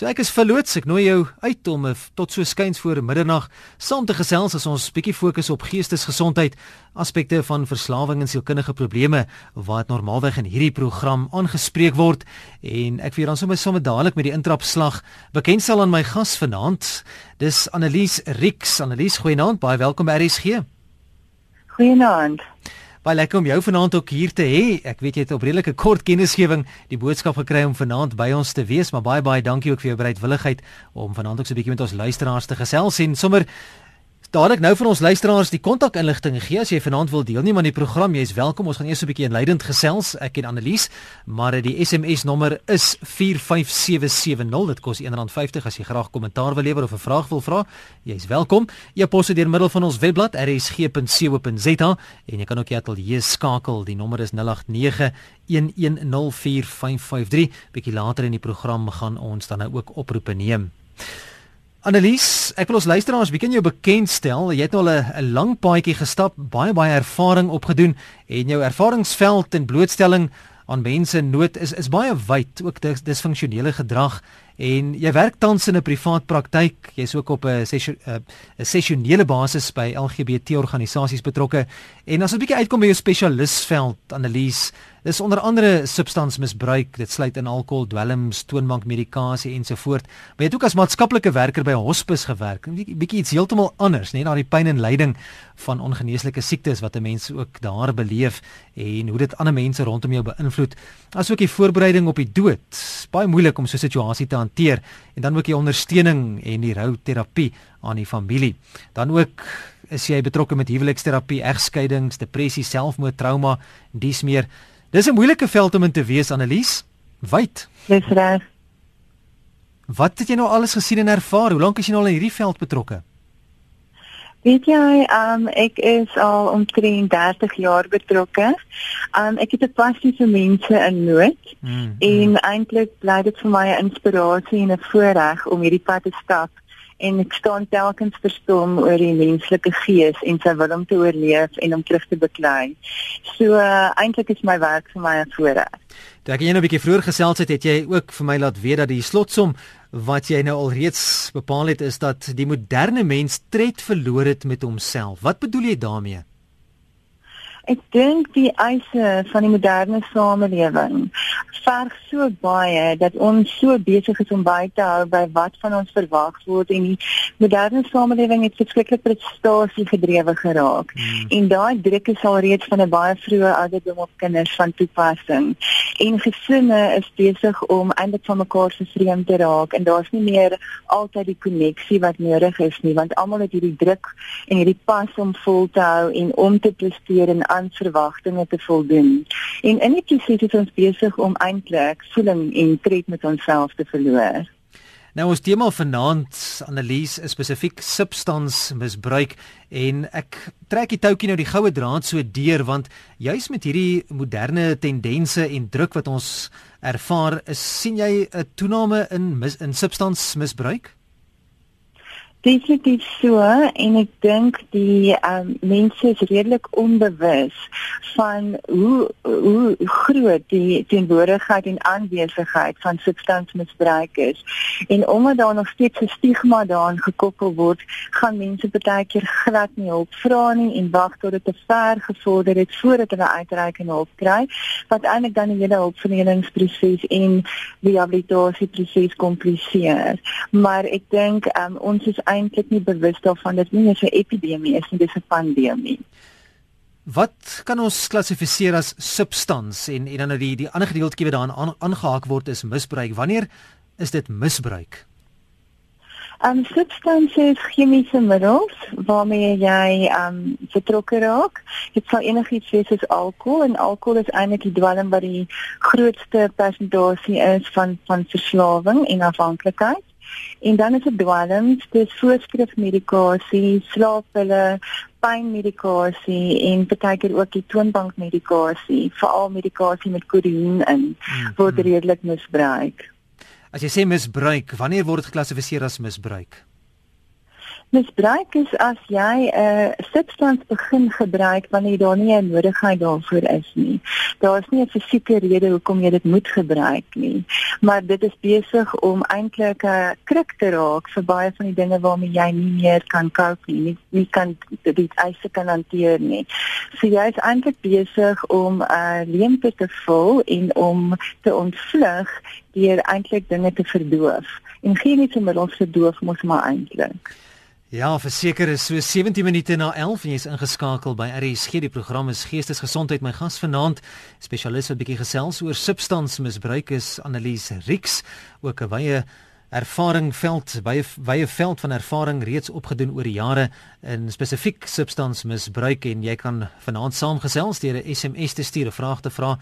So ek is verloots, ek nooi jou uit om tot so skuins voor middernag saam te gesels as ons bietjie fokus op geestesgesondheid, aspekte van verslawing en sielkundige probleme wat normaalweg in hierdie program aangespreek word en ek vir dan sommer sommer dadelik met die intrapslag bekendstel aan my gas vanaand. Dis Annelies Rix. Annelies, goeienaand, baie welkom by RSG. Goeienaand. Baie lekker om jou vanaand ook hier te hê. Ek weet jy het op redelike kort kennisgewing die boodskap gekry om vanaand by ons te wees, maar baie baie dankie ook vir jou bereidwilligheid om vanaand ook so 'n bietjie met ons luisteraars te gesels en sommer Dadelik nou vir ons luisteraars die kontakinligting gee as jy vanaand wil deelneem aan die program. Jy is welkom. Ons gaan eers 'n bietjie inleidend gesels. Ek en Annelies, maar die SMS nommer is 45770. Dit kos R1.50 as jy graag kommentaar wil lewer of 'n vraag wil vra. Jy is welkom. Jy pos dit deur middel van ons webblad rsg.co.za en jy kan ook die ateljee skakel. Die nommer is 089 1104553. Bietjie later in die program gaan ons dan nou ook oproepe neem. Annelies, ek wil ons luisteraars bietjie jou bekendstel. Jy het nou al 'n lang paadjie gestap, baie baie ervaring opgedoen en jou ervaringsveld en blootstelling aan mense in nood is is baie wyd, ook dis disfunksionele gedrag en jy werk tans in 'n privaat praktyk. Jy's ook op 'n sessionele basis by LGBT organisasies betrokke. En as ons 'n bietjie uitkom by jou spesialisveld, Annelies, Dis onder andere substansmisbruik, dit sluit in alkohol, dwelms, toonbankmedikasie ensovoort. Maar jy het ook as maatskaplike werker by 'n hospis gewerk. 'n Bietjie iets heeltemal anders, net na die pyn en lyding van ongeneeslike siektes wat 'n mens ook daar beleef en hoe dit ander mense rondom jou beïnvloed. Asook die voorbereiding op die dood. Baie moeilik om so 'n situasie te hanteer en dan ook die ondersteuning en die rou terapie aan die familie. Dan ook is jy betrokke met huweliksterapie, egskeidings, depressie, selfmoord, trauma, dis meer. Dis 'n moeilike veld om in te wees, Annelies. Wyd. Dis reg. Wat het jy nou alles gesien en ervaar? Hoe lank is jy nou al in hierdie veld betrokke? Weet jy, um, ek is al omtrent 30 jaar betrokke. Um, ek het 'n passie vir mense in nood mm, en mm. eintlik bly dit vir my 'n inspirasie en 'n voorreg om hierdie pad te stap en ek staan telkens verstom oor die menslike gees en sy wil om te oorleef en om terug te beklei. So uh, eintlik is my werk vir my 'n voorreg. Toe ek jy nou 'n bietjie vroeër gesels het, het jy ook vir my laat weet dat die slotsom wat jy nou alreeds bepaal het is dat die moderne mens tred verloor het met homself. Wat bedoel jy daarmee? Ek dink die eise van die moderne samelewing verg so baie dat ons so besig is om by te hou by wat van ons verwag word en die moderne samelewing het verskriklik prestasie gedrewe geraak. Hmm. En daai druk is al reeds van 'n baie vroeë ouderdom op kinders van toepassing. En gesinne is besig om eintlik van mekaar se vreemd te raak en daar's nie meer altyd die koneksie wat nodig is nie want almal het hierdie druk en hierdie pas om vol te hou en om te presteer en aan verwagtinge te voldoen. En in die proses is ons besig om eintlik voeling en tred met onsself te verloor. Nou ons tema vanaand analise spesifiek substansmisbruik en ek trek die toutjie nou die goue draad so deur want juis met hierdie moderne tendense en druk wat ons ervaar, is, sien jy 'n toename in mis, in substansmisbruik? Definitief so en ek dink die um, mense is redelik onbewus van hoe hoe groot die teenwoordigheid en aanwesigheid van substansmisbruik is. En omdat daar nog steeds 'n stigma daaraan gekoppel word, gaan mense baie keer glad nie hulp vra nie en wag tot dit te ver gevorder het voordat hulle uitreikende hulp kry, wat eintlik dan die hele hulpverleningsproses en rehabilitasieproses kompliseer. Maar ek dink um, ons is eintlik nie bewus daarvan dat nie 'n epidemie is nie, dis 'n pandemie. Wat kan ons klassifiseer as substans en en dan nou die die ander gedeeltjie wat daaraan aangehaak word is misbruik. Wanneer is dit misbruik? Um substansie is chemiese middels waarmee jy um betrokke raak. Dit sal enigiets wees soos alkohol en alkohol is eintlik die dwelm wat die grootste persentasie is van van verslawing en afhanklikheid. En dan is dit dwelms, dis voorskrifmedikasie, slaappille, pynmedikasie en partykeer ook die toonbankmedikasie, veral medikasie met kodeïn in hmm, word redelik misbruik. As jy sê misbruik, wanneer word dit geklassifiseer as misbruik? Misbruik is as jy 'n uh, substans begin gebruik wanneer daar nie 'n nodigheid daarvoor is nie. Daar is nie 'n fisieke rede hoekom jy dit moet gebruik nie, maar dit is besig om eintlik 'n uh, krik te raak vir baie van die dinge waarmee jy nie meer kan cope nie, nie, nie kan dit eise kan hanteer nie. So jy is eintlik besig om 'n uh, leemte te vul en om te ontvlug deur eintlik dinge te verdoof. En geen iets om middels verdoof mos maar eintlik. Ja, verseker is so 17 minute na 11 en jy's ingeskakel by RSG. Die program is Geestesgesondheid. My gas vanaand, spesialis wat bietjie gesels oor substansmisbruik is Annelies Rix, ook 'n wye ervaring veld wye wye veld van ervaring reeds opgedoen oor die jare in spesifiek substansmisbruik en jy kan vanaand saamgesels deur 'n SMS te stuur, 'n vraag te vra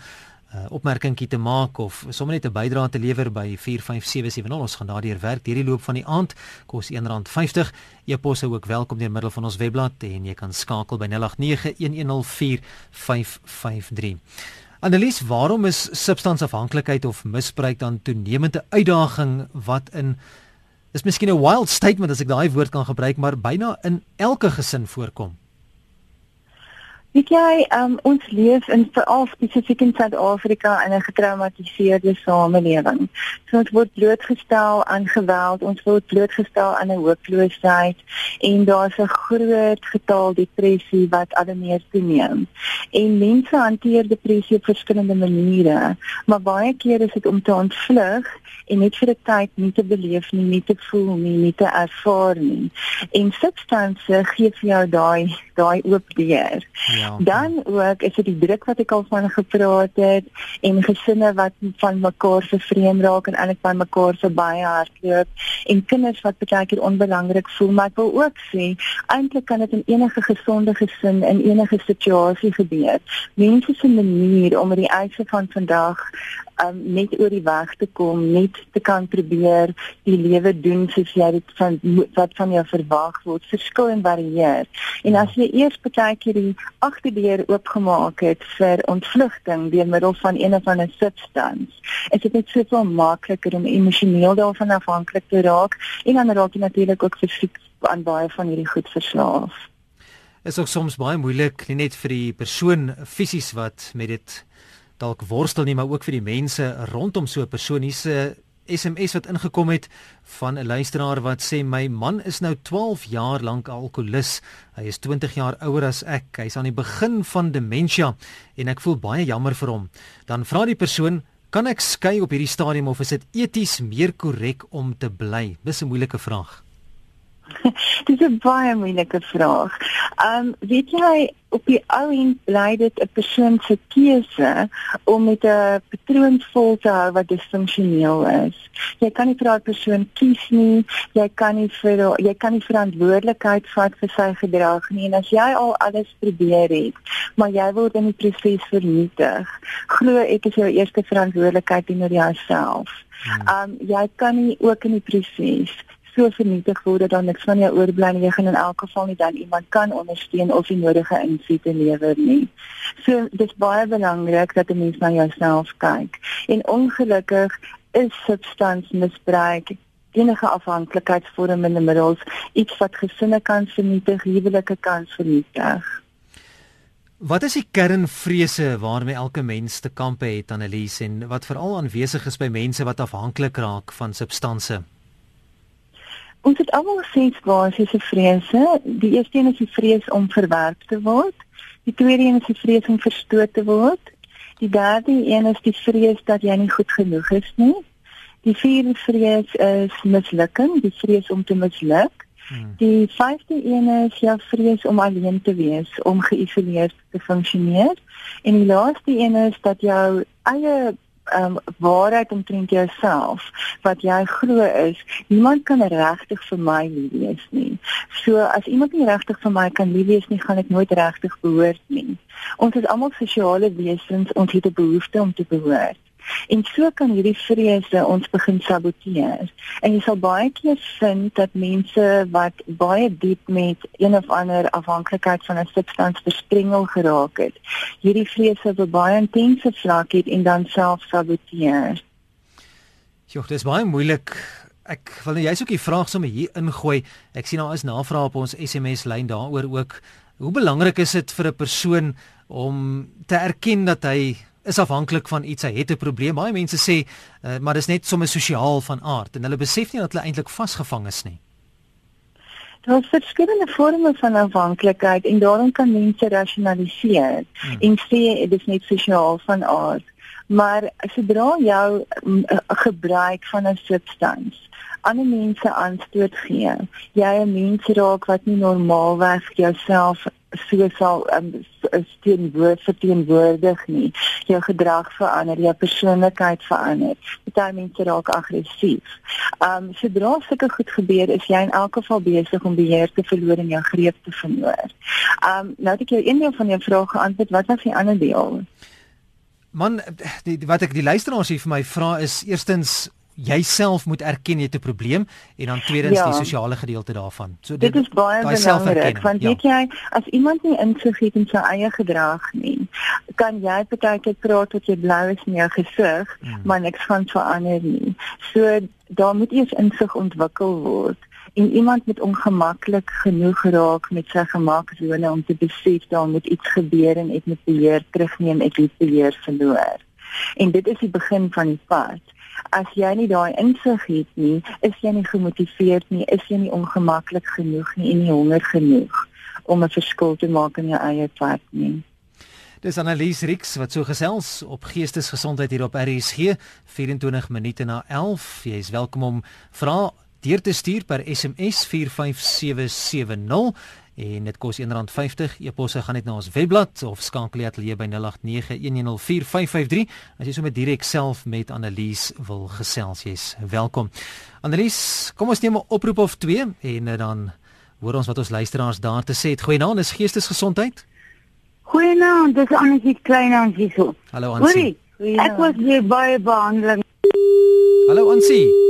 uh, opmerkingkie te maak of sommer net 'n bydrae te lewer by 45770 ons gaan daardeur werk hierdie loop van die aand. Kos R1.50 e-posse ook welkom deur middel van ons webblad en jy kan skakel by 0891104553 Annelies waarom is substansafhanklikheid of misbruik dan toenemende uitdaging? Wat in is miskien 'n wild statement as ek daai woord kan gebruik maar byna in elke gesin voorkom Weet jy, um, ons leef in veral spesifiek in Suid-Afrika in 'n getraumatiseerde samelewing. So ons word blootgestel aan geweld, ons word blootgestel aan 'n hooploosheid en daar's 'n groot getal depressie wat al meer toeneem. En mense hanteer depressie op verskillende maniere, maar baie keer is dit om te ontvlug en net vir 'n tyd nie te beleef nie, nie te voel nie, nie te ervaar nie. En substansie gee vir jou daai daai oop deur. Ja. Dan ook is dit die druk wat ek al van gepraat het en gesinne wat van mekaar vervreem raak en eintlik van mekaar baie hardloop en kinders wat baie keer onbelangrik voel, maar ek wil ook sê eintlik kan dit in enige gesonde gesin in enige situasie gebeur. Mense se manier om met die eise van vandag um, net oor die weg te kom, net te kan probeer die lewe doen soos jy dit van wat van jou verwag word, verskil en varieer. En as jy eers baie keer die agterdeur oopgemaak het vir ontvlugting deur middel van een of ander substans, is dit net soveel makliker om emosioneel daarvan afhanklik te raak en dan raak jy natuurlik ook fisiek aan baie van hierdie goed verslaaf. Dit is ook soms baie moeilik nie net vir die persoon fisies wat met dit dalk worstel nie, maar ook vir die mense rondom so 'n persoon. Hier's 'n SMS wat ingekom het van 'n luisteraar wat sê my man is nou 12 jaar lank alkolikus. Hy is 20 jaar ouer as ek. Hy's aan die begin van demensie en ek voel baie jammer vir hom. Dan vra die persoon, kan ek skei op hierdie stadium of is dit eties meer korrek om te bly? Dis 'n moeilike vraag. Dis 'n baie moeilike vraag. Um weet jy op die ou end bly dit 'n persoon se keuse om met 'n patroon vol te hou wat disfunksioneel is. Jy kan nie vir daardie persoon kies nie. Jy kan nie vir jy kan nie verantwoordelikheid vat vir sy gedrag nie. En as jy al alles probeer het, maar jy word in die proses vernietig, glo ek is jou eerste verantwoordelikheid teenoor jouself. Um jy kan nie ook in die proses so vernietig word dat dan niks van jou oorbly nie. Jy gaan in elk geval nie dan iemand kan ondersteun of die nodige insette lewer nie. So dis baie belangrik dat 'n mens na jouself kyk. En ongelukkig is substansmisbruik enige afhanklikheidsvormende middels iets wat gesinne kan vernietig, huwelike kan vernietig. Wat is die kernvrese waarmee elke mens te kampe het, Annelies, en wat veral aanwesig is by mense wat afhanklik raak van substansies? Ons het almal ses basiese vrese. Die eerste een is die vrees om verwerp te word. Die tweede een is die vrees om verstoot te word. Die derde een is die vrees dat jy nie goed genoeg is nie. Die vierde vrees is mislukking, die vrees om te misluk. Hmm. Die vyfde een is jou vrees om alleen te wees, om geïsoleerd te funksioneer. En die laaste een is dat jou eie um, waarheid omtrent jouself wat jy glo is niemand kan regtig vir my lief wees nie. So as iemand nie regtig vir my kan lief wees nie gaan ek nooit regtig behoort nie. Ons is almal sosiale wesens ons het 'n behoefte om te behoort En so kan hierdie vrese ons begin saboteer. En jy sal baie keer vind dat mense wat baie diep met een of ander afhanklikheid van 'n substans verstrengel geraak het, hierdie vrese op 'n baie intense vlak het en dan self saboteer. Jo, dis baie moeilik ek wil nou jy's ook die vraag sommer hier ingooi. Ek sien daar is navrae op ons SMS lyn daaroor ook. Hoe belangrik is dit vir 'n persoon om te erken dat hy is afhanklik van iets, hy het 'n probleem. Baie mense sê, uh, maar dis net sommer sosiaal van aard en hulle besef nie dat hulle eintlik vasgevang is nie. Daar is verskillende vorme van afhanklikheid en daarom kan mense rasionaliseer hmm. en sê dit is net sosiaal van aard. Maar sodra jou um, gebruik van 'n substans ander mense aanstoot gee, jy 'n mens raak wat nie normaalweg jouself so sal um, steen woord verteenwoordig nie. Jou gedrag verander, jou persoonlikheid verander. Party mense raak aggressief. Um sodra sulke goed gebeur, is jy in elk geval besig om beheer te verloor en jou greep te verloor. Um nou het ek jou een deel van jou vrae geantwoord. Wat was die ander deel? Man, die, wat ek die luisteraars hier vir my vra is eerstens jouself moet erken jy het 'n probleem en dan tweedens ja. die sosiale gedeelte daarvan. So dit, dit is baie belangrik want ja. weet jy as iemand nie insig het in sy eie gedrag nie, kan jy partykeer praat tot jy blou is in jou gesig, hmm. maar niks gaan verander nie. So daar moet eers insig ontwikkel word en iemand moet ongemaklik genoeg raak met sy gemaksone om te besef daar moet iets gebeur en ek moet beheer terugneem, ek het beheer verloor. En dit is die begin van die pad as jy nie daai insig het nie, is jy nie gemotiveerd nie, is jy nie ongemaklik genoeg nie en nie honger genoeg om 'n verskil te maak in jou eie pad nie. Dis Annelies Rix wat so gesels op geestesgesondheid hier op RSG 24 minute na 11. Jy is welkom om vra deur te stuur per SMS 45770 en dit kos R1.50. E-posse gaan net na ons webblad of skakel jy ateljee by 0891104553 as jy sommer direk self met Annelies wil gesels. Jy's welkom. Annelies, kom ons neem 'n oproep of twee en eh, dan hoor ons wat ons luisteraars daar te sê het. Goeienaand, is geestesgesondheid? Goeienaand, dis Annelie Kleinhans hierso. Hallo Ansie. Ek was weer by behandeling. Hallo Ansie.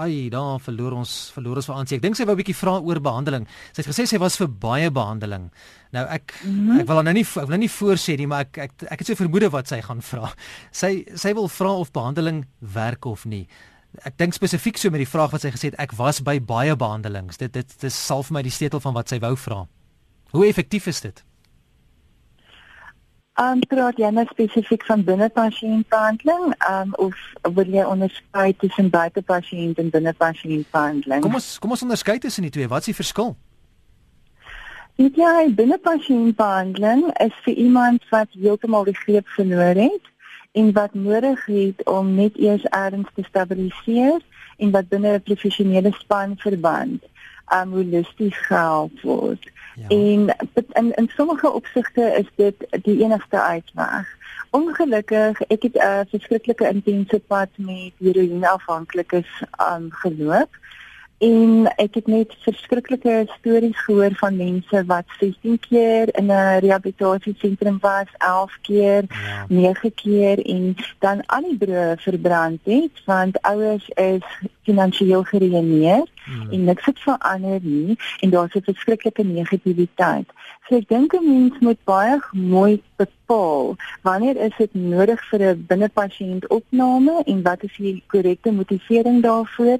Ai, daar verloor ons verloor ons vir Ansie. Ek dink sy wou 'n bietjie vra oor behandeling. Sy het gesê sy was vir baie behandeling. Nou ek mm -hmm. ek wil nou nie ek wil nou nie voorsê nie, maar ek ek ek het so vermoede wat sy gaan vra. Sy sy wil vra of behandeling werk of nie. Ek dink spesifiek so met die vraag wat sy gesê het ek was by baie behandelings. Dit dit dis sal vir my die sleutel van wat sy wou vra. Hoe effektief is dit? Ehm um, praat jy nou spesifiek van binnepasiëntbehandeling, ehm um, of wil jy onderskei tussen buitepasiënt en binnepasiëntbehandeling? Kom ons kom ons onderskei tussen die twee. Wat is die verskil? Dit ja, binnepasiëntbehandeling is vir iemand wat heeltemal die greep verloor het en wat nodig het om net eers erns te stabiliseer en wat binne 'n professionele span verband um, holisties gehelp word. Ja. En in in sommige opsigte is dit die enigste uitweg. Ongelukkig, ek het 'n uh, verskriklike intense pad met heroïneafhanklikes um geloop en ek het net verskriklike stories gehoor van mense wat 16 keer in 'n rehabilitasiesentrum was, 11 keer, ja. 9 keer en dan al die broe verbrand het want ouers is finansiëel geruïneer hmm. en niks het verander nie en daar's 'n verskriklike negativiteit. So ek dink 'n mens moet baie mooi bepaal wanneer is dit nodig vir 'n binnepasiënt opname en wat is die korrekte motivering daarvoor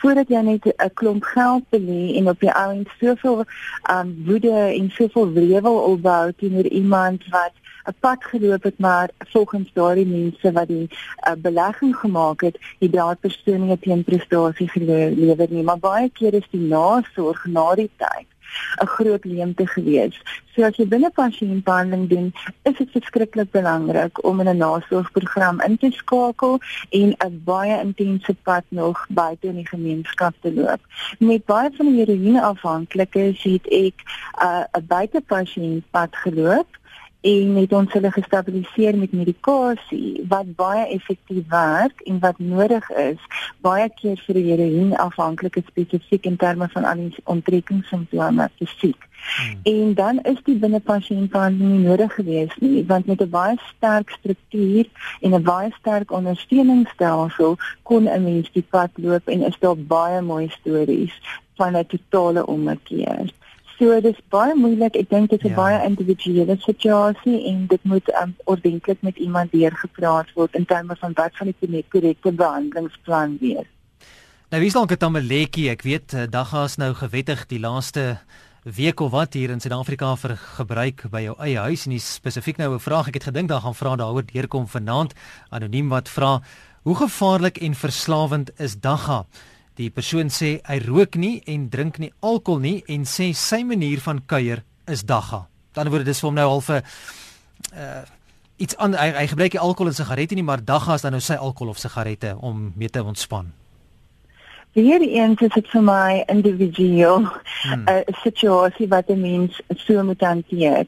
voordat jy net 'n klomp geld belê en op die ou end soveel um woede en soveel wrevel opbou teenoor iemand wat 'n pad geloop het maar volgens daardie mense wat die uh, belegging gemaak het, het daardie persoon nie teen prestasie gelewer nie, maar baie keer is die nasorg na die tyd 'n groot leemte gewees. So as jy binne pasiëntbehandeling doen, is dit verskriklik belangrik om in 'n nasorgprogram in te skakel en 'n baie intense pad nog buite in die gemeenskap te loop. Met baie van die heroïneafhanklikes het ek 'n uh, buitepasiëntpad geloop en het ons hulle gestabiliseer met medikasie wat baie effektief werk en wat nodig is baie keer vir die heroïne afhanklike spesifiek in terme van al die onttrekkingssimptome fisiek. Hmm. En dan is die binnepasiëntbehandeling nie nodig geweest nie want met 'n baie sterk struktuur en 'n baie sterk ondersteuningsstelsel kon 'n mens die pad loop en is daar baie mooi stories van 'n totale ommekeer. So dis baie moeilik. Ek dink dit is 'n ja. baie individuele situasie en dit moet um, ordentlik met iemand deurgepraat word in terme van wat van die korrekte behandelingsplan wees. Nou wie's dalk 'n tamaletjie? Ek weet eh, daggaas nou gewettig die laaste week of wat hier in Suid-Afrika vir gebruik by jou eie huis en nie spesifiek nou 'n vraag ek het gedink dan gaan vra daaroor deurkom vanaand anoniem wat vra hoe gevaarlik en verslawend is dagga? Die persoon sê hy rook nie en drink nie alkohol nie en sê sy manier van kuier is dagga. Dan word dit vir hom nou half 'n uh, iets aan hy, hy gebruik nie alkohol en sigarette nie, maar dagga is dan nou sy alkohol of sigarette om mee te ontspan. Weer eens is dit vir my individueel 'n hmm. uh, situasie wat 'n mens so moet hanteer.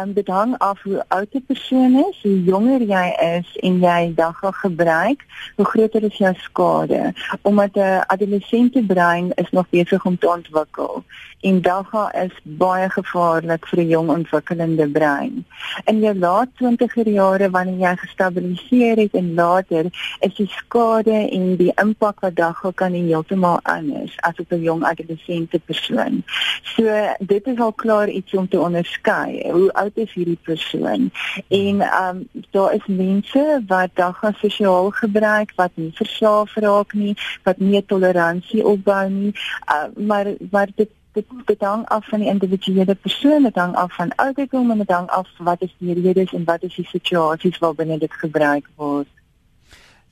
Um dit hang af hoe oud die persoon is, hoe jonger jy is en jy dagga gebruik, hoe groter is jou skade, omdat 'n adolessente brein is nog besig om te ontwikkel en dagga is baie gevaarlik vir 'n jong ontwikkelende brein. In jou laat 20er jare wanneer jy gestabiliseer het en later is die skade en die impak wat dagga kan hê heeltemal anders as op 'n jong adolessente persoon. So dit is al klaar iets om te onderskei. Hoe oud is hierdie persoon? En ehm um, daar is mense wat dagga sosiaal gebruik wat nie verslaaf raak nie, wat nie toleransie opbou nie, uh, maar maar dit dit dit hang af van die individuele persoon, dit hang af van ouderdom en dit hang af wat is die redes en wat is die situasies waarbinne dit gebruik word.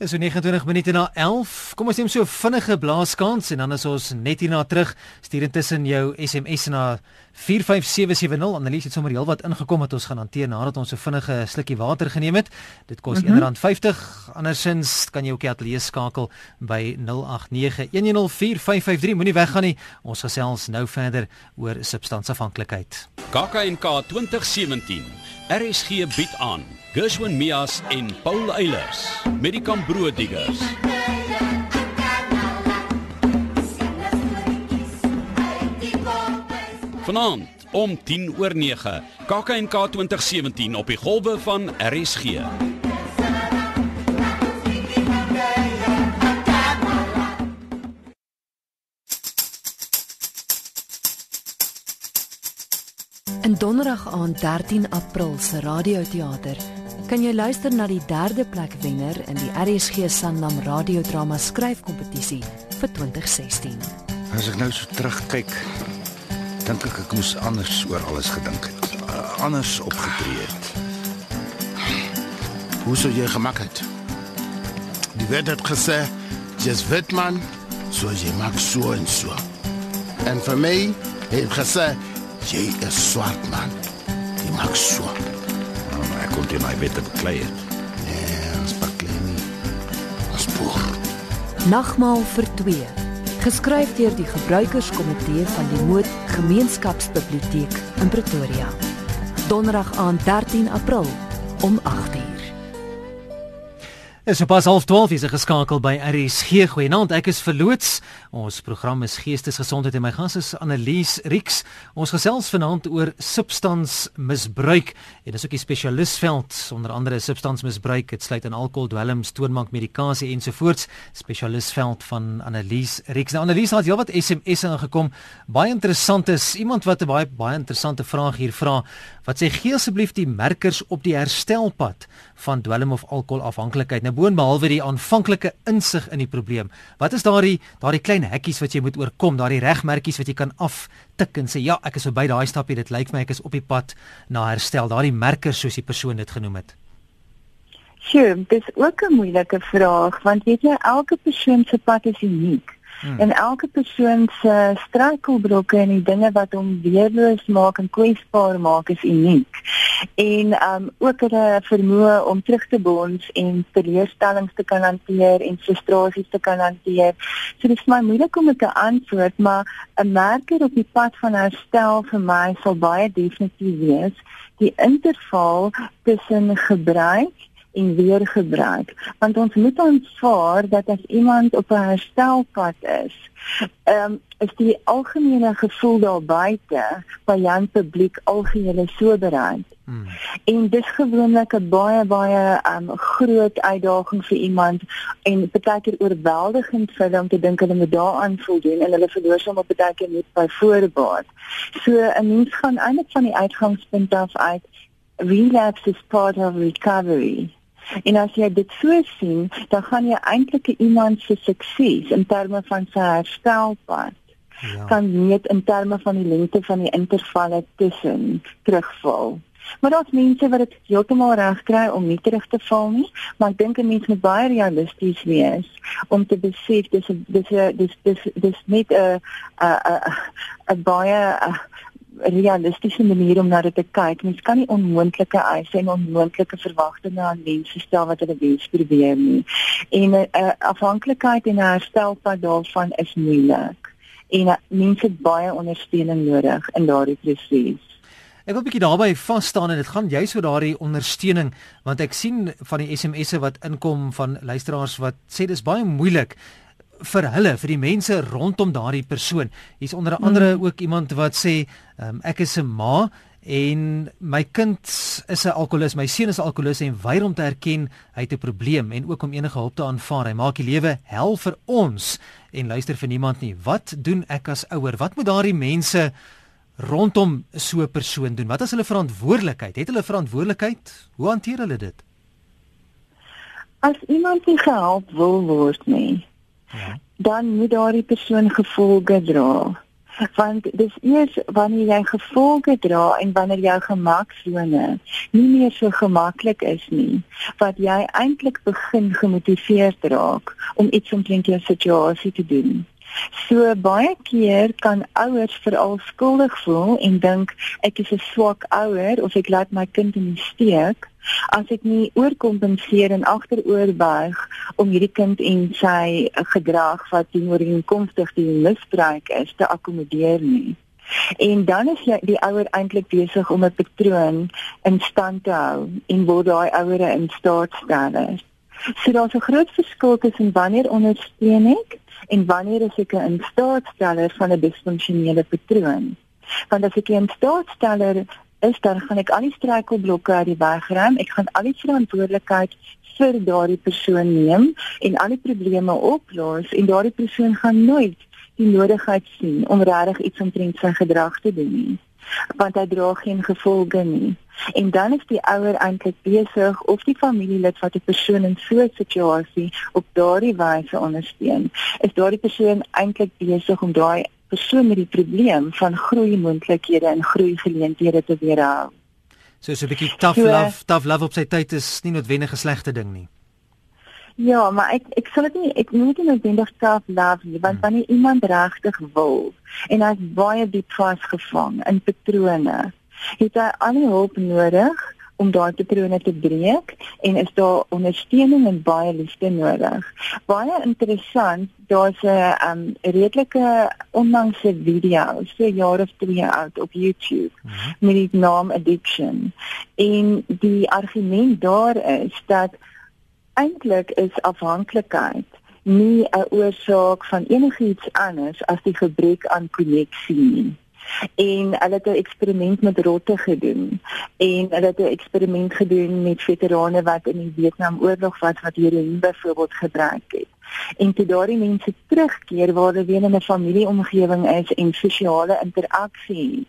Is so 29 minute na 11. Kom ons neem so 'n vinnige blaaskans en dan is ons net hierna terug. Stuur intussen jou SMS na 45770. Annelies het sommer heelwat ingekom wat ons gaan hanteer nadat ons so vinnige slukkie water geneem het. Dit kos mm -hmm. R1.50. Andersins kan jy ook die ateljee skakel by 0891104553. Moenie weggaan nie. Ons gesels nou verder oor substansieafhanklikheid. KAKNK 2017. RSG bied aan Gershwin Mias en Paul Eilers met die Kambro Diggers. Vanaand om 10 oor 9, KAKNK 2017 op die golwe van RSG. In donderdag aand 13 April se radioteater kan jy luister na die derde plek wenner in die RSG Sanlam radiodrama skryfkompetisie vir 2016. As ek nou so terugkyk, dink ek ek moes anders oor alles gedink het. Uh, anders opgetree het. Hoe sou jy gemaak het? Die wet het gesê, "Jy's wit man, so jy maak so en so." En vir my het gesê Jy is swart man. Jy maak so. Kon dit my beter beklei het. Nee, ons beklei nie. Ons boer. Nagmaal vir 2. Geskryf deur die gebruikerskomitee van die Moed Gemeenskapsbiblioteek in Pretoria. Donderdag aan 13 April om 8:00. Is op pas half 12 is geskakel by RSG. Goeienaand, ek is verloots. Ons program is Geestesgesondheid en my gas is Annelies Rix. Ons gesels vanaand oor substansmisbruik en dis ook die spesialistveld onder andere substansmisbruik. Dit sluit in alkohol, dwelms, toonbank medikasie ensovoorts. Spesialistveld van Annelies Rix. Nou Annelies het heelwat SMS'e ingekom. Baie interessant is iemand wat 'n baie baie interessante vraag hier vra. Wat sê gee asseblief die merkers op die herstelpad van dwelm of alkoholafhanklikheid? Nou boonbehalwe die aanvanklike insig in die probleem. Wat is daardie daardie klein hekkies wat jy moet oorkom, daardie regmerkies wat jy kan aftik en sê ja, ek is verby daai stapie, dit lyk my ek is op die pad na herstel. Daardie merkers soos die persoon dit genoem het. Sjoe, dis ook 'n moeilike vraag want weet jy elke persoon se pad is uniek. Hmm. En elke persoon se struikelblokke en die dinge wat hom weerloos maak en kwesbaar maak is uniek. En um ook hulle vermoë om terug te bons en teleurstellings te kan hanteer en frustrasies te kan hanteer. So dit is my moeilik om te antwoord, maar 'n merker op die pad van herstel vir my sal baie definitief wees die interval tussen gebruik en weer gebruik. Want ons moet aanvaar dat as iemand op 'n herstelpad is ehm um, is die algemene gevoel daar buite by Jan publiek algehele soberheid. Hmm. en dis gewoonlik 'n baie baie um, groot uitdaging vir iemand en partykeer oorweldigend vir hulle om te dink hulle moet daaraan voldoen en hulle verloor sommer partykeer net by voorbaat. So 'n mens gaan eintlik van die uitgangspunt af uit relapse is part of recovery En as jy dit so sien, dan gaan jy eintlik iemand se sukses in terme van sy herstelpad ja. kan meet in terme van die lengte van die intervalle tussen terugval. Maar daar's mense wat dit heeltemal reg kry om nie terug te val nie, maar ek dink 'n mens moet baie realisties wees om te besef dis dis dis dis dis net 'n 'n 'n baie a, realistiese manier om na dit te kyk. Mens kan nie onmoontlike eise en onmoontlike verwagtinge aan mense stel wat hulle wens probeer nie. En 'n uh, afhanklikheid en herstelpad daarvan is moeilik. En uh, mense het baie ondersteuning nodig in daardie proses. Ek wil 'n bietjie daarby vas staan en dit gaan juist oor daardie ondersteuning want ek sien van die SMS'e wat inkom van luisteraars wat sê dis baie moeilik vir hulle, vir die mense rondom daardie persoon. Hier's onder andere hmm. ook iemand wat sê, um, ek is 'n ma en my kind is 'n alkolikus, my seun is 'n alkolikus en weier om te erken hy het 'n probleem en ook om enige hulp te aanvaar. Hy maak die lewe hel vir ons en luister vir niemand nie. Wat doen ek as ouer? Wat moet daardie mense rondom so 'n persoon doen? Wat is hulle verantwoordelikheid? Het hulle verantwoordelikheid? Hoe hanteer hulle dit? As iemand nie gehelp wil word nie, Ja. dan moet daardie persoon gevolge dra. Want dis eers wanneer jy gevolge dra en wanneer jou gemaksone nie meer so gemaklik is nie, wat jy eintlik begin gemotiveerd raak om iets omtrent jou situasie te doen. So baie keer kan ouers veral skuldig voel en dink ek is 'n swak ouer of ek laat my kind in die steek as ek nie oorkompenseer en agteroorbuig om hierdie kind en sy gedrag wat teenoor inkomstig die misbruik is te akkommodeer nie. En dan is jy die ouer eintlik besig om 'n patroon in stand te hou en word daai ouere in staat stel. So daar's 'n groot verskil tussen wanneer ondersteun ek en wanneer is ek 'n instaatsteller van 'n disfunksionele patroon. Want as ek 'n instaatsteller is dan gaan ek al die struikelblokke uit die weg ruim. Ek gaan al die verantwoordelikheid vir daardie persoon neem en al die probleme oplos en daardie persoon gaan nooit die nodigheid sien om regtig iets omtrent sy gedrag te doen nie want hy dra geen gevolge nie. En dan is die ouer eintlik besig of die familielid wat 'n persoon in so 'n situasie op daardie wyse ondersteun, is daardie persoon eintlik besig om daai persoon met die probleem van groei moontlikhede en groei geleenthede te weerhou. So so 'n bietjie tough so, love, tough love op sy tyd is nie noodwendig 'n slegte ding nie. Ja, maar ek ek sal dit nie ek moet nie noodwendig tough love nie, want hmm. wanneer iemand regtig wil en hy's baie diep vasgevang in patrone, het hy al die hulp nodig om daai patrone te breek en is daar ondersteuning en baie liefde nodig. Baie interessant, daar's 'n um, redelike onlangse video, so jaar of 2 oud op YouTube mm -hmm. met die naam Addiction. En die argument daar is dat eintlik is afhanklikheid nie 'n oorsaak van enigiets anders as die gebrek aan koneksie nie en hulle het 'n eksperiment met rotte gedoen en hulle het 'n eksperiment gedoen met veterane wat in die Vietnamoorlog was wat heroïne byvoorbeeld gebruik het. En toe daardie mense terugkeer waar hulle weer in 'n familieomgewing is en sosiale interaksie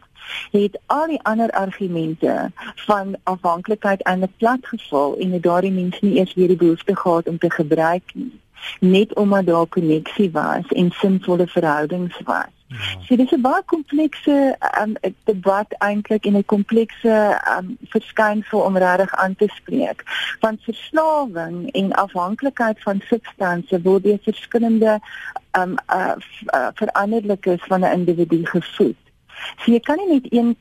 het, het al die ander argumente van afhanklikheid aan 'n plat geval en het daardie mense nie eers weer die behoefte gehad om te gebruik nie net omdat daar koneksie was en sinvolle verhoudings was. Ja. So dis 'n baie komplekse um, debat eintlik en 'n komplekse um, verskynsel om regtig aan te spreek. Want verslawing en afhanklikheid van substansies word deur verskillende um, uh, uh, veranderlikes van 'n individu gevoed. So jy kan nie net een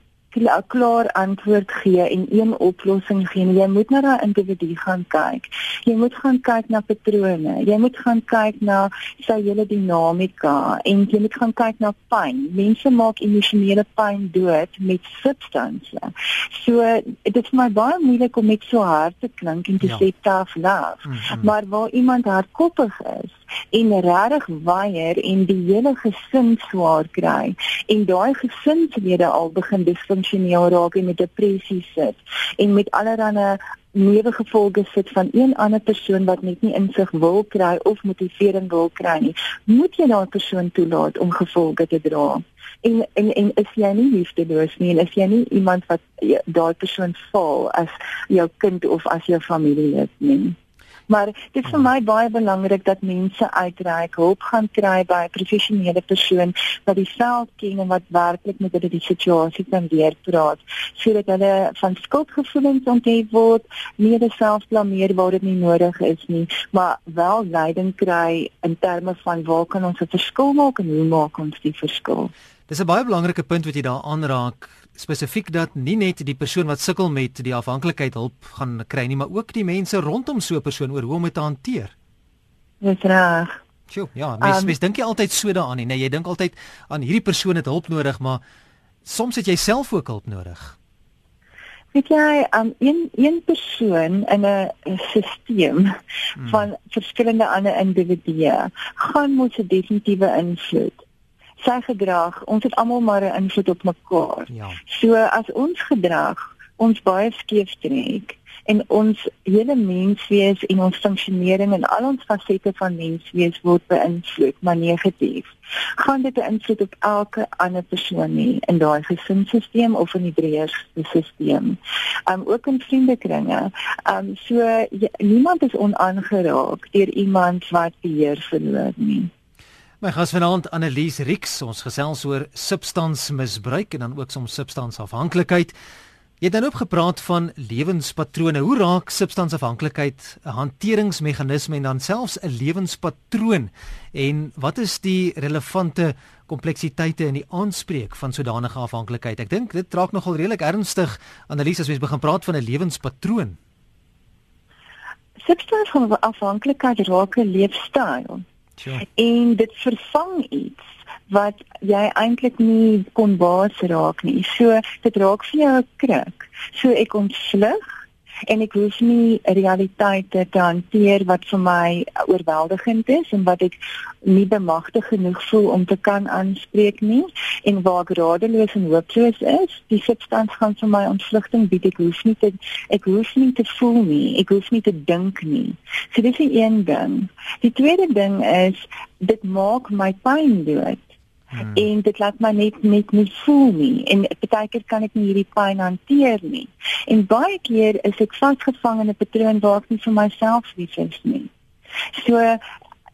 klaar antwoord gee en een oplossing gee. Jy moet na daai individu gaan kyk. Jy moet gaan kyk na patrone. Jy moet gaan kyk na sy hele dinamika en jy moet gaan kyk na pyn. Mense maak emosionele pyn dood met substansies. So dit is my baie moeilik om met so hard te klink en te ja. sê tough love. Mm -hmm. Maar waar iemand hardkoppig is en regtig weier en die hele gesin swaar kry en daai gesinslede al begin disfunksioneel raak en met depressie sit en met allerlei neewgevolge sit van een ander persoon wat net nie insig wil kry of motivering wil kry nie, moet jy daardie persoon toelaat om gevolge te dra. En en en is jy nie liefdeloos nie en is jy nie iemand wat daardie persoon val as jou kind of as jou familielid nie. Maar dit is vir my baie belangrik dat mense uitreik, hulp gaan kry by 'n professionele persoon wat die veld ken en wat werklik met hulle die situasie kan leer praat, sodat hulle van skuldgevoelens onthef word, nie self blameer waar dit nie nodig is nie, maar wel leiding kry in terme van waar kan ons 'n verskil maak en hoe maak ons die verskil? Dis 'n baie belangrike punt wat jy daar aanraak spesifiek dat nie net die persoon wat sukkel met die afhanklikheid hulp gaan kry nie, maar ook die mense rondom so 'n persoon oor hoe om dit te hanteer. Dis reg. Sjoe, ja, mens um, mens dink jy altyd so daaraan nie. Nee, jy dink altyd aan hierdie persoon het hulp nodig, maar soms het jy self ook hulp nodig. Weet jy, um, een een persoon in 'n stelsel hmm. van verskillende ander individue gaan moet 'n definitiewe invloed sy gedrag, ons het almal maar 'n invloed op mekaar. Ja. So as ons gedrag ons baie skeef trek en ons hele menswees en ons funksionering en al ons fasette van menswees word beïnvloed maar negatief. Gaan dit 'n invloed op elke ander persoon nie in daai gesinsstelsel of in die breër stelsel. Um ook in vriendekringe. Um so jy, niemand is onaangeraak deur iemand wat beheer verloor nie. My gas vanaand Annelies Rix, ons gesels oor substansmisbruik en dan ook soms substansafhanklikheid. Jy het dan ook gepraat van lewenspatrone. Hoe raak substansafhanklikheid 'n hanteringsmeganisme en dan selfs 'n lewenspatroon? En wat is die relevante kompleksiteite in die aanspreek van sodanige afhanklikheid? Ek dink dit raak nogal redelik ernstig Annelies as jy begin praat van 'n lewenspatroon. Substansafhanklikheid raak 'n leefstyl. Sure. En dit vervang iets wat jy eintlik nie kon baas raak nie. So dit raak vir jou 'n kruk. So ek ontvlug en ek hoef nie realiteite te hanteer wat vir my oorweldigend is en wat ek nie bemagtig genoeg voel om te kan aanspreek nie. En waar ek radeloos en hooploos is die substans gaan vir my ontvlugting bied. Ek hoef nie te ek hoef nie te voel nie. Ek hoef nie te dink nie. So dis die een ding. Die tweede ding is dit maak my pyn dood Hmm. En dit laat my net net nie voel nie en baie keer kan ek nie hierdie pyn hanteer nie. En baie keer is ek vasgevang in 'n patroon waar ek nie vir myself lief is nie. So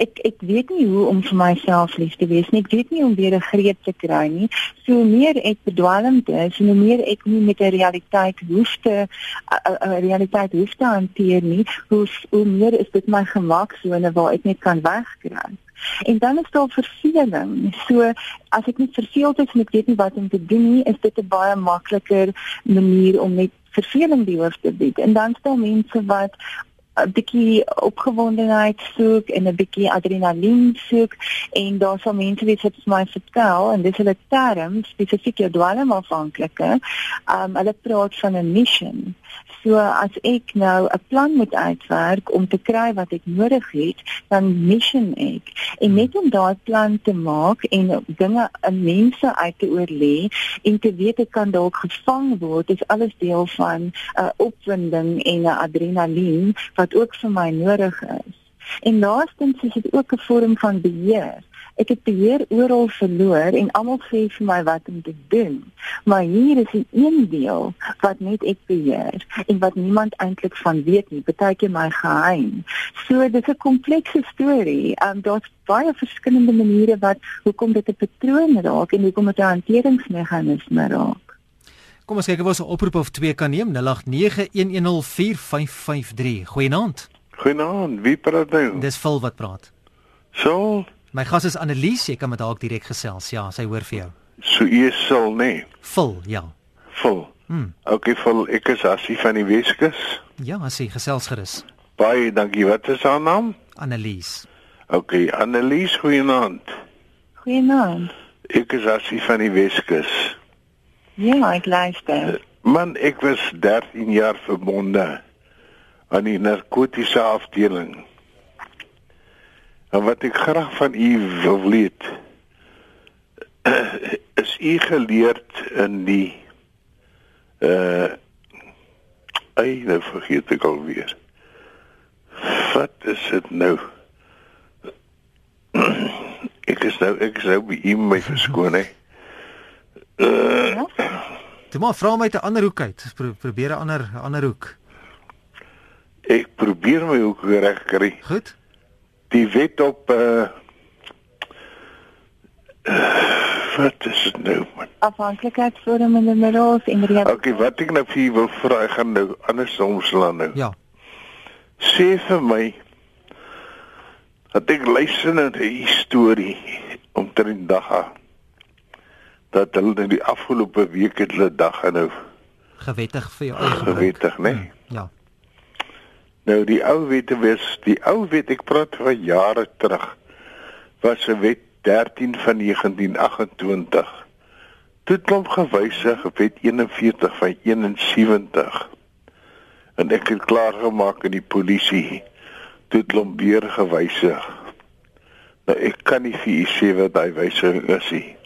ek ek weet nie hoe om vir myself lief te wees nie. Ek weet nie hoe om weer 'n greep te kry nie. So meer ek bedwelmd is hoe meer ek nie met 'n realiteit hoef te 'n realiteit hoef te hanteer nie, hoe hoe meer is dit my gemaksone waar ek net kan wegkry. En dan is daar verveling. So as ek net verveeld is en ek weet nie wat om te doen nie, is dit 'n baie makliker manier om net verveling die hoof te bied. En dan stel mense wat 'n bietjie opgewondenheid soek en 'n bietjie adrenalien soek en daar sal mense wees wat vir my vertel en dis hulle term spesifiek jou dwelmafhanklike. Um hulle praat van 'n mission. So as ek nou 'n plan moet uitwerk om te kry wat ek nodig het, dan mission ek. En net om daai plan te maak en dinge in mense uit te oorlê en te weet ek kan dalk gevang word, is alles deel van 'n uh, opwinding en 'n adrenalien wat ook vir my nodig is. En laastens is dit ook 'n vorm van beheer. Ek het beheer oral verloor en almal sê vir my wat om te doen. Maar hier is 'n een deel wat net ek beheer en wat niemand eintlik van weet nie, partykeer my geheim. So dis 'n komplekse storie. Um daar's baie verskillende maniere wat hoekom dit 'n patroon raak en hoekom dit 'n hanteringsmeganisme raak. Kom ons kyk of ons 'n oproep of twee kan neem 0891104553. Goeienaand. Goeienaand. Wie praat nou? Dis Phil wat praat. So, My gas is Annelies, jy kan met haar direk gesels. Ja, sy hoor vir jou. So jy sal nê. Nee. Vul, ja. Vul. Hm. Okay, vul. Ek is Asie van die Weskus. Ja, Asie, gesels gerus. Baie dankie. Wat is haar naam? Annelies. Okay, Annelies, goeienaand. Goeienaand. Ek is Asie van die Weskus. Ja, ek luister. Man, ek was 13 jaar verbonde aan die narkotiese afdeling. En wat ek graag van u wil weet is u geleerd in die uh Ai, nou vergeet ek alweer. Wat is dit nou? ek is nou ek is nou by hom my verskoon hè. Uh, Toe maar vra my te ander hoek uit. Pro probeer 'n ander ander hoek. ek probeer my ook reg kry. Goed? Die wet op uh, uh wat is dit nou man? Afhanklikheidsvorm in die middels en rede. Okay, wat ek nou vir u wil vra, ek gaan nou andersom slaan nou. Ja. Sê vir my dat ek luister na die storie omtrent dag dat hulle in die afgelope week het hulle dag nou Gewettig vir jou gewettig, né? Nee? Ja. Nou die ou wette was die ou wet ek praat van jare terug was 'n wet 13 van 1928. Toe het hom gewysig wet 41 van 71. En ek het klaar gemaak in die polisie. Het hom weer gewysig. Nou ek kan nie vir u sê wat daai wysiging is nie.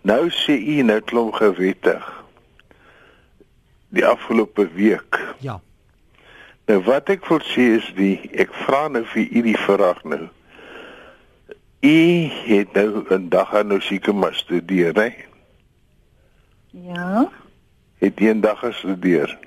Nou sê u nou het hom gewettig. Die afgelope week. Ja. Nou wat ek wil sê is die ek vra nou vir u die vraag nou. U het nou 'n dag aan nou seker maar studeer, hè? Ja. Het jy 'n dag gestudeer?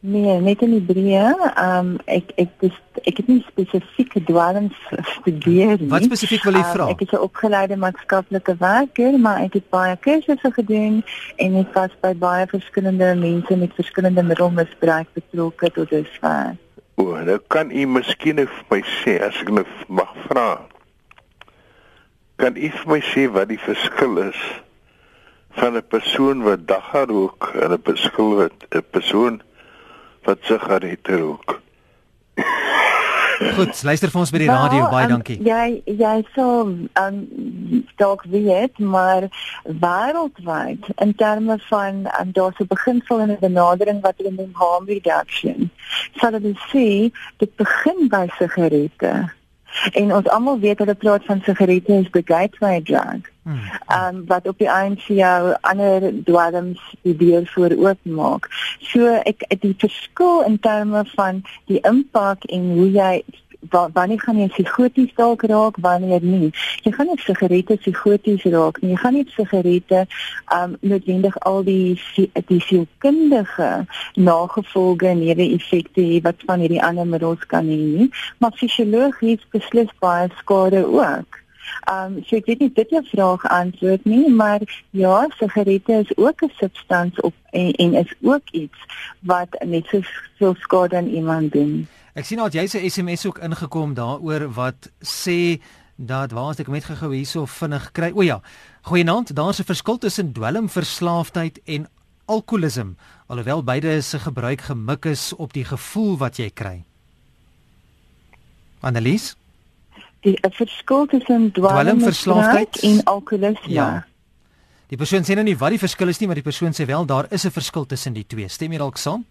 Nee, net in Hebreë. Ehm um, ek ek dis ek het nie spesifieke dwalms gestudeer nie. Wat spesifiek wil jy Ehm, vra? ek is 'n opgeleide maatskaplike werker, maar ek het baie kursusse gedoen en ek was by baie verskillende mense met verskillende middelmisbruik betrokke tot dusver. O, nou kan u miskien vir my sê as ek nou mag vra. Kan u vir my sê wat die verskil is van 'n persoon wat dagga rook en 'n verskil wat 'n persoon wat sigarette rook? Goed, luister vir ons by die radio. Wel, Baie ehm, dankie. Jy jy sal um dalk weet, maar wêreldwyd in terme van um, daar's 'n beginsel en 'n benadering wat hulle noem harm reduction. Sal hulle sê dit begin by sigarette. En ons almal weet hulle praat van sigarette as the gateway drug. Hmm. um, wat op die einde vir jou ander dwelms die deur voor oopmaak. So ek die verskil in terme van die impak en hoe jy wa- wanneer gaan jy psigoties dalk raak wanneer nie. Jy gaan nie sigarette psigoties raak nie. Jy gaan nie sigarette um noodwendig al die die sielkundige nagevolge en neeweffekte hê wat van hierdie ander middels kan hê nie, maar fisiologies beslis baie skade ook. Um so ek weet nie dit jou vraag antwoord nie, maar ja, sigarette is ook 'n substans op en, en is ook iets wat net so veel skade aan iemand doen. Ek sien dat jy se SMS ook ingekom daaroor wat sê dat waar as ek hom net gou hierso vinnig kry. O ja. Goeienaand, daar's 'n verskil tussen dwelmverslaafdheid en alkoholisme, alhoewel beide se gebruik gemik is op die gevoel wat jy kry. Annelies? Die 'n verskil tussen Dwelmverslaafdheid dwelmverslaafdheid en alkoholisme. Ja. Die persoon sê nou nie wat die verskil is nie, maar die persoon sê wel daar is 'n verskil tussen die twee. Stem jy dalk saam?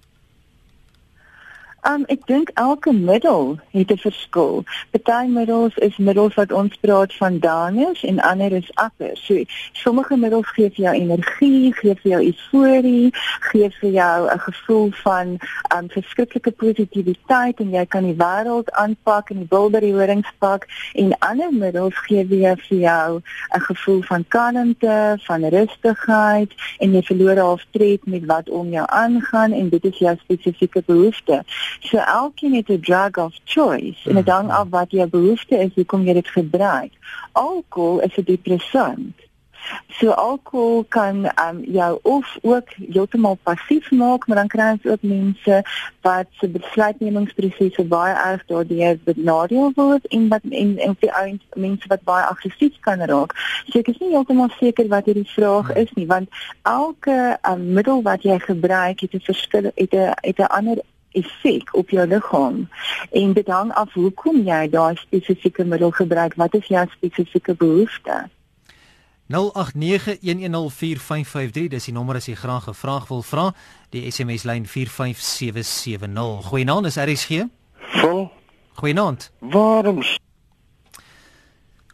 Um ek dink elke middel het 'n verskil. Party middels is middels wat ons praat van downers en ander is uppers. So sommige middels gee vir jou energie, gee vir jou euforie, gee vir jou 'n gevoel van um verskriklike positiwiteit en jy kan die wêreld aanpak en die bilderry horings pak en ander middels gee weer vir jou 'n gevoel van kalmte, van rustigheid en jy verloor half tred met wat om jou aangaan en dit is jou spesifieke behoefte. So elkeen het 'n drug of choice en dit hang af wat jou behoefte is, hoekom jy dit gebruik. Alkohol is 'n depressant. So alkohol kan um, jou of ook heeltemal passief maak, maar dan kry ons ook mense wat se besluitnemingsprosesse baie erg daardeur benadeel word en wat en, en die ount mense wat baie aggressief kan raak. So ek is nie heeltemal seker wat hierdie vraag is nie, want elke um, middel wat jy gebruik het 'n verskil het 'n het 'n ander effek op jou liggaam. En dit hang af hoekom jy daai spesifieke middel gebruik. Wat is jou spesifieke behoefte? 0891104553 dis die nommer as jy graag 'n vraag wil vra. Die SMS lyn 45770 goeienaand is RSG Vol. Goeienaand. Waarom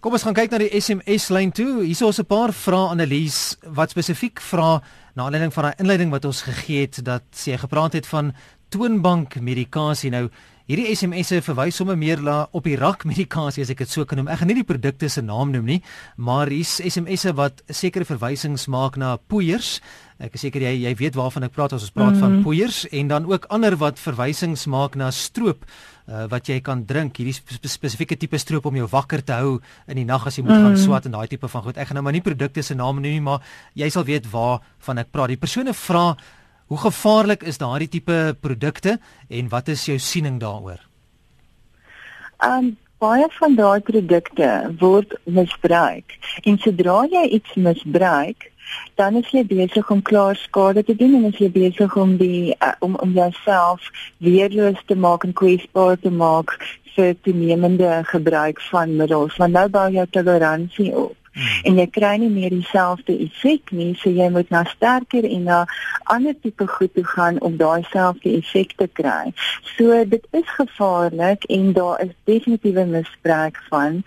Kom ons gaan kyk na die SMS lyn toe. Hierso is 'n paar vrae Annelies wat spesifiek vra na aanleiding van daai inleiding wat ons gegee het dat sy gepraat het van toonbank medikasie. Nou hierdie SMS'e verwys sommer meer na op die rak medikasie as ek dit so kan noem. Ek gaan nie die produkte se naam noem nie, maar hier's SMS'e wat sekere verwysings maak na poeiers. Ek is seker jy jy weet waarvan ek praat as ons praat mm -hmm. van poeiers en dan ook ander wat verwysings maak na stroop uh, wat jy kan drink, hierdie spe spesifieke tipe stroop om jou wakker te hou in die nag as jy moet mm. gaan swat en daai tipe van goed. Ek gaan nou maar nie produkte se name noem nie, maar jy sal weet waarvan ek praat. Die persone vra hoe gevaarlik is daardie tipe produkte en wat is jou siening daaroor? Um baie van daai produkte word misbruik. En sodra jy iets misbruik, dan is jy besig om klaar skade te doen en is jy besig om die uh, om om jouself weerloos te maak en kwesbaar te maak vir toenemende gebruik van middels. Want nou bou jy toleransie op. Hmm. En jy kry nie meer dieselfde effek nie, so jy moet na sterker en na ander tipe goed toe gaan om daai selfde effek te kry. So dit is gevaarlik en daar is definitiewe misbruik van.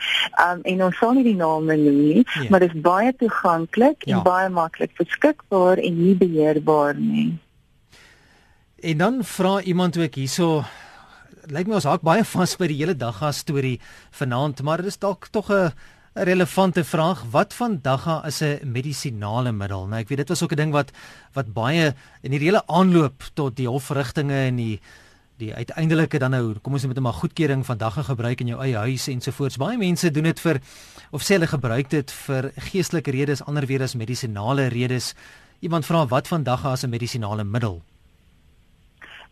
Um en ons sal nie die name noem nie, ja. maar dit is baie toeganklik ja. en baie maklik beskikbaar en nie beheerbaar nie. En dan vra iemand ook hierso lyk my ons haak baie vas by die hele dagga storie vanaand, maar dit is dalk tog 'n 'n relevante vraag. Wat van dagga is 'n medisinale middel? Nou ek weet dit was ook 'n ding wat wat baie in die hele aanloop tot die hofverrigtinge en die die uiteindelike dan nou kom ons net met 'n maar goedkeuring van dagga gebruik in jou eie huis ensovoorts. Baie mense doen dit vir of sê hulle gebruik dit vir geestelike redes, ander weer as medisinale redes. Iemand vra wat van dagga as 'n medisinale middel?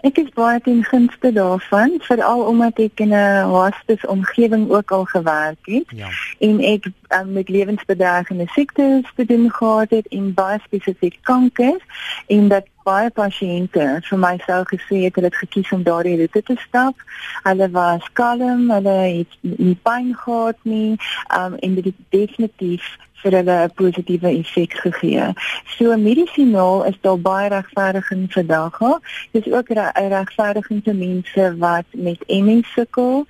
Ek is baie ten gunste daarvan, veral omdat ek in 'n hospice omgewing ook al gewerk het. Ja. En ek um, met lewensbedreigende siektes te doen gehad het en baie spesifiek kanker en dat baie pasiënte vir my sou gesê het hulle het gekies om daardie roete te stap. Hulle was kalm, hulle het nie pyn gehad nie, um, en dit het definitief vir hulle 'n positiewe effek gegee. So medisinaal is daar baie regverdiging vir daga. Dis ook 'n regverdiging vir mense wat met MS sukkel,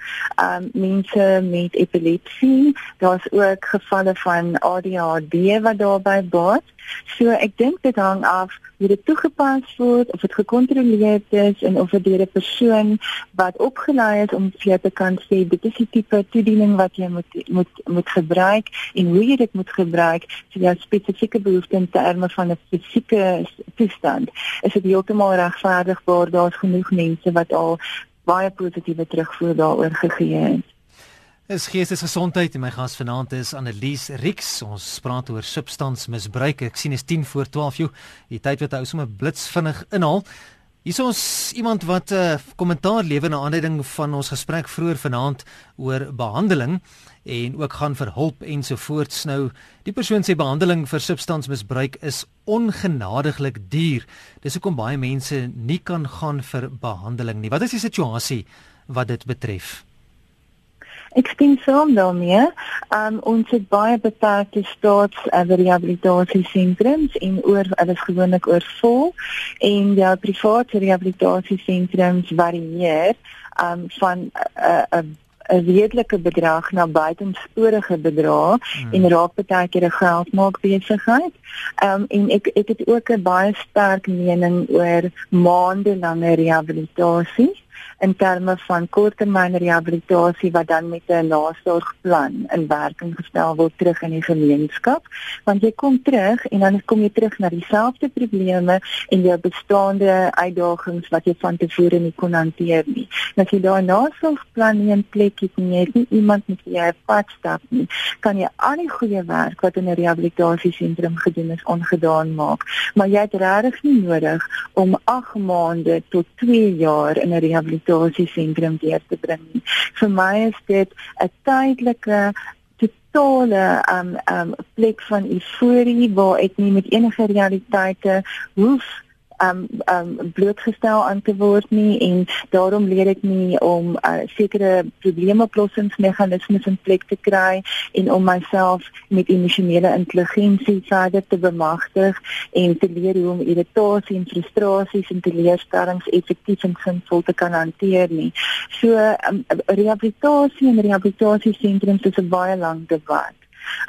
um mense met epilepsie. Daar's ook gevalle van ADHD wat daarbey baat. So ek dink dit hang af hoe dit toegepas word, of dit gekontroleer is en of dit deur 'n persoon wat opgelei is om vir jou te kan sê dit is die tipe toediening wat jy moet moet moet gebruik en hoe jy dit moet gebruik vir jou spesifieke behoeftes in terme van 'n fisieke toestand. Is dit heeltemal regverdigbaar? Daar's genoeg mense wat al baie positiewe terugvoer daaroor gegee het. Es geestesgesondheid en my gas vanaand is Annelies Rix. Ons praat oor substansmisbruik. Ek sien is 10 voor 12. Jo, die tyd wat ou sommer blitsvinnig inhaal. Hier is ons iemand wat 'n uh, eh, kommentaar lewer na aanleiding van ons gesprek vroeër vanaand oor behandeling en ook gaan vir hulp ensovoorts. Nou, die persoon sê behandeling vir substansmisbruik is ongenadiglik duur. Dis hoekom baie mense nie kan gaan vir behandeling nie. Wat is die situasie wat dit betref? Ek sien saam daarmee. Um ons het baie beperkte staats uh, rehabilitasie sentrums en oor hulle is gewoonlik oorvol en jou private rehabilitasie sentrums varieer um van 'n uh, 'n uh, 'n redelike bedrag na buitensporige bedrae hmm. en raak baie keer 'n geldmaak besigheid. Ehm um, en ek ek het ook 'n baie sterk mening oor maande lange rehabilitasie in terme van korttermyn rehabilitasie wat dan met 'n nasorgplan in werking gestel word terug in die gemeenskap want jy kom terug en dan kom jy terug na dieselfde probleme en jou bestaande uitdagings wat jy van tevore nie kon hanteer nie. En as jy daai nasorgplan nie in plek het nie, het nie iemand met wie jy pad stap nie, kan jy al die goeie werk wat in 'n rehabilitasiesentrum gedoen is ongedaan maak. Maar jy het regtig nie nodig om 8 maande tot 2 jaar in 'n rehabilitasie rehabilitasiesentrum deur te bring. Vir my is dit 'n tydelike totale um um plek van euforie waar ek nie met enige realiteite hoef um um blootgestel aan te word nie en daarom leer ek nie om uh, sekere probleemoplossingsmeganismes in plek te kry en om myself met emosionele intelligensie verder te bemagtig en te leer hoe om irritasie en frustrasies en teleurstellings effektief en sinvol te kan hanteer nie. So um, rehabilitasie en rehabilitasiesentrums is 'n baie lang debat.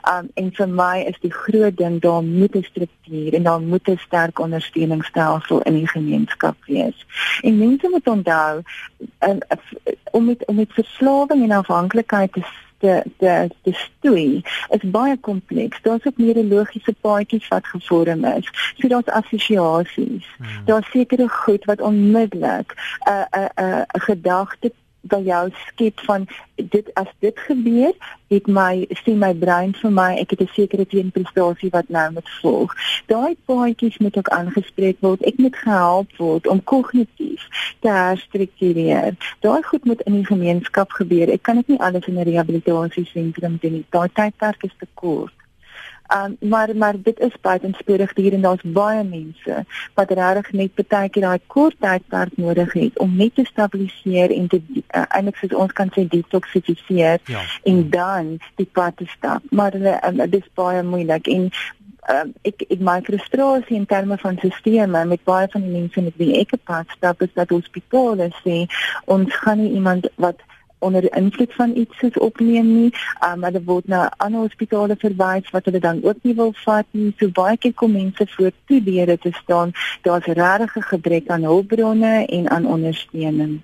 Um en vir my is die groot ding daar moet 'n struktuur en daar moet 'n sterk ondersteuningsstelsel in die gemeenskap wees. En mense moet onthou um, om met om met verslawing en afhanklikheid te te te te stoei is baie kompleks. Daar's ook neurologiese paadjies wat gevorm is. So daar's assosiasies. Hmm. Daar's sekere goed wat onmiddellik 'n uh, 'n uh, 'n uh, 'n gedagte by jou skep van dit as dit gebeur, het my sien my brein vir my ek het 'n sekere teenprestasie wat nou moet volg. Daai paadjies moet ook aangespreek word. Ek moet gehelp word om kognitief te herstruktureer. Daai goed moet in die gemeenskap gebeur. Ek kan dit nie alles in 'n rehabilitasiesentrum doen nie. Daai tydperk is te kort. Um, maar maar dit is buitensporig hier en daar's baie mense wat regtig net baie keer daai kort tydperk nodig het om net te stabiliseer en te uh, eintlik soos ons kan sê detoxifiseer ja. en dan die pad te stap. Maar hulle um, dit is baie moeilik en uh, ek ek my frustrasie in terme van sisteme met baie van die mense met wie ek gepas stap is dat hospitale sê ons gaan nie iemand wat onder die invloed van iets soos opneem nie. Um hulle word na ander hospitale verwys wat hulle dan ook nie wil vat nie. So baie keer kom mense voor toe leer te staan. Daar's regtig 'n gebrek aan hulpbronne en aan ondersteuning.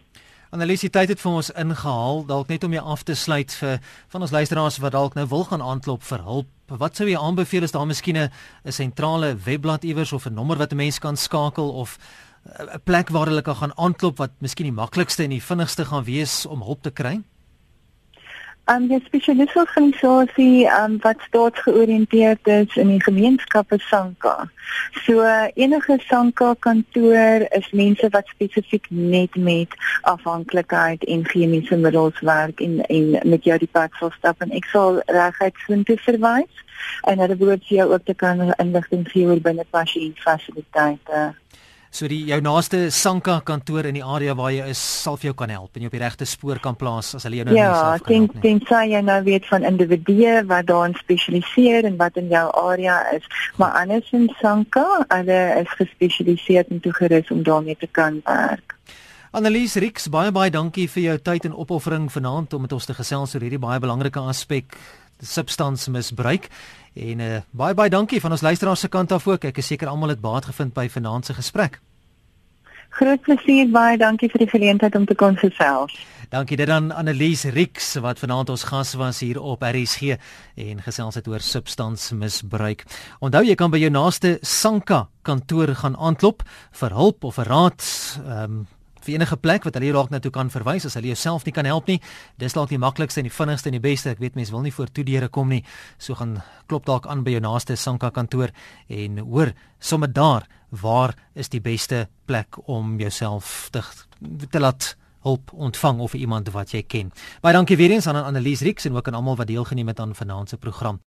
Annelies, tyd het vir ons ingehaal, dalk net om jou af te sluit vir van ons luisteraars wat dalk nou wil gaan aanklop vir hulp. Wat sou jy aanbeveel is daar miskien 'n sentrale webblad iewers of 'n nommer wat 'n mens kan skakel of 'n plek waar hulle kan gaan aanklop wat miskien die maklikste en die vinnigste gaan wees om hulp te kry? Um die spesialiste organisasie um wat staatsgeoriënteerd is in die gemeenskappe Sanka. So enige Sanka kantoor is mense wat spesifiek net met afhanklikheid en chemiese middels werk en en met jou die pad sal stap en ek sal reguit soontoe verwys en hulle behoort jou ook te kan inligting gee oor binne pasiëntfasiliteite. So die jou naaste Sanka kantoor in die area waar jy is, sal vir jou kan help en jou op die regte spoor kan plaas as hulle jou nou ja, nie self kan help nie. Ja, dink dink jy nou weet van individue wat daarin spesialiseer en wat in jou area is, maar anders in Sanka, hulle is gespesialiseer en toegerus om daarmee te kan werk. Annelies Rix, baie baie dankie vir jou tyd en opoffering vanaand om met ons te gesels oor hierdie baie belangrike aspek substansmisbruik. En uh, baie baie dankie van ons luisteraars se kant af ook. Ek is seker almal het baat gevind by vanaand se gesprek. Groot plesier baie dankie vir die geleentheid om te kon gesels. Dankie dit aan Annelies Rix wat vanaand ons gas was hier op RSG en gesels het oor substansmisbruik. Onthou jy kan by jou naaste Sanka kantoor gaan aanklop vir hulp of raad. Ehm um, vir enige plek wat hulle dalk na toe kan verwys as hulle jouself nie kan help nie. Dis dalk die maklikste en die vinnigste en die beste. Ek weet mense wil nie voor toe deure kom nie. So gaan klop dalk aan by jou naaste Sanka kantoor en hoor sommer daar waar is die beste plek om jouself te te laat hulp ontvang of iemand wat jy ken. Baie dankie weer eens aan Annelies Rix en ook aan almal wat deelgeneem het aan vanaand se program.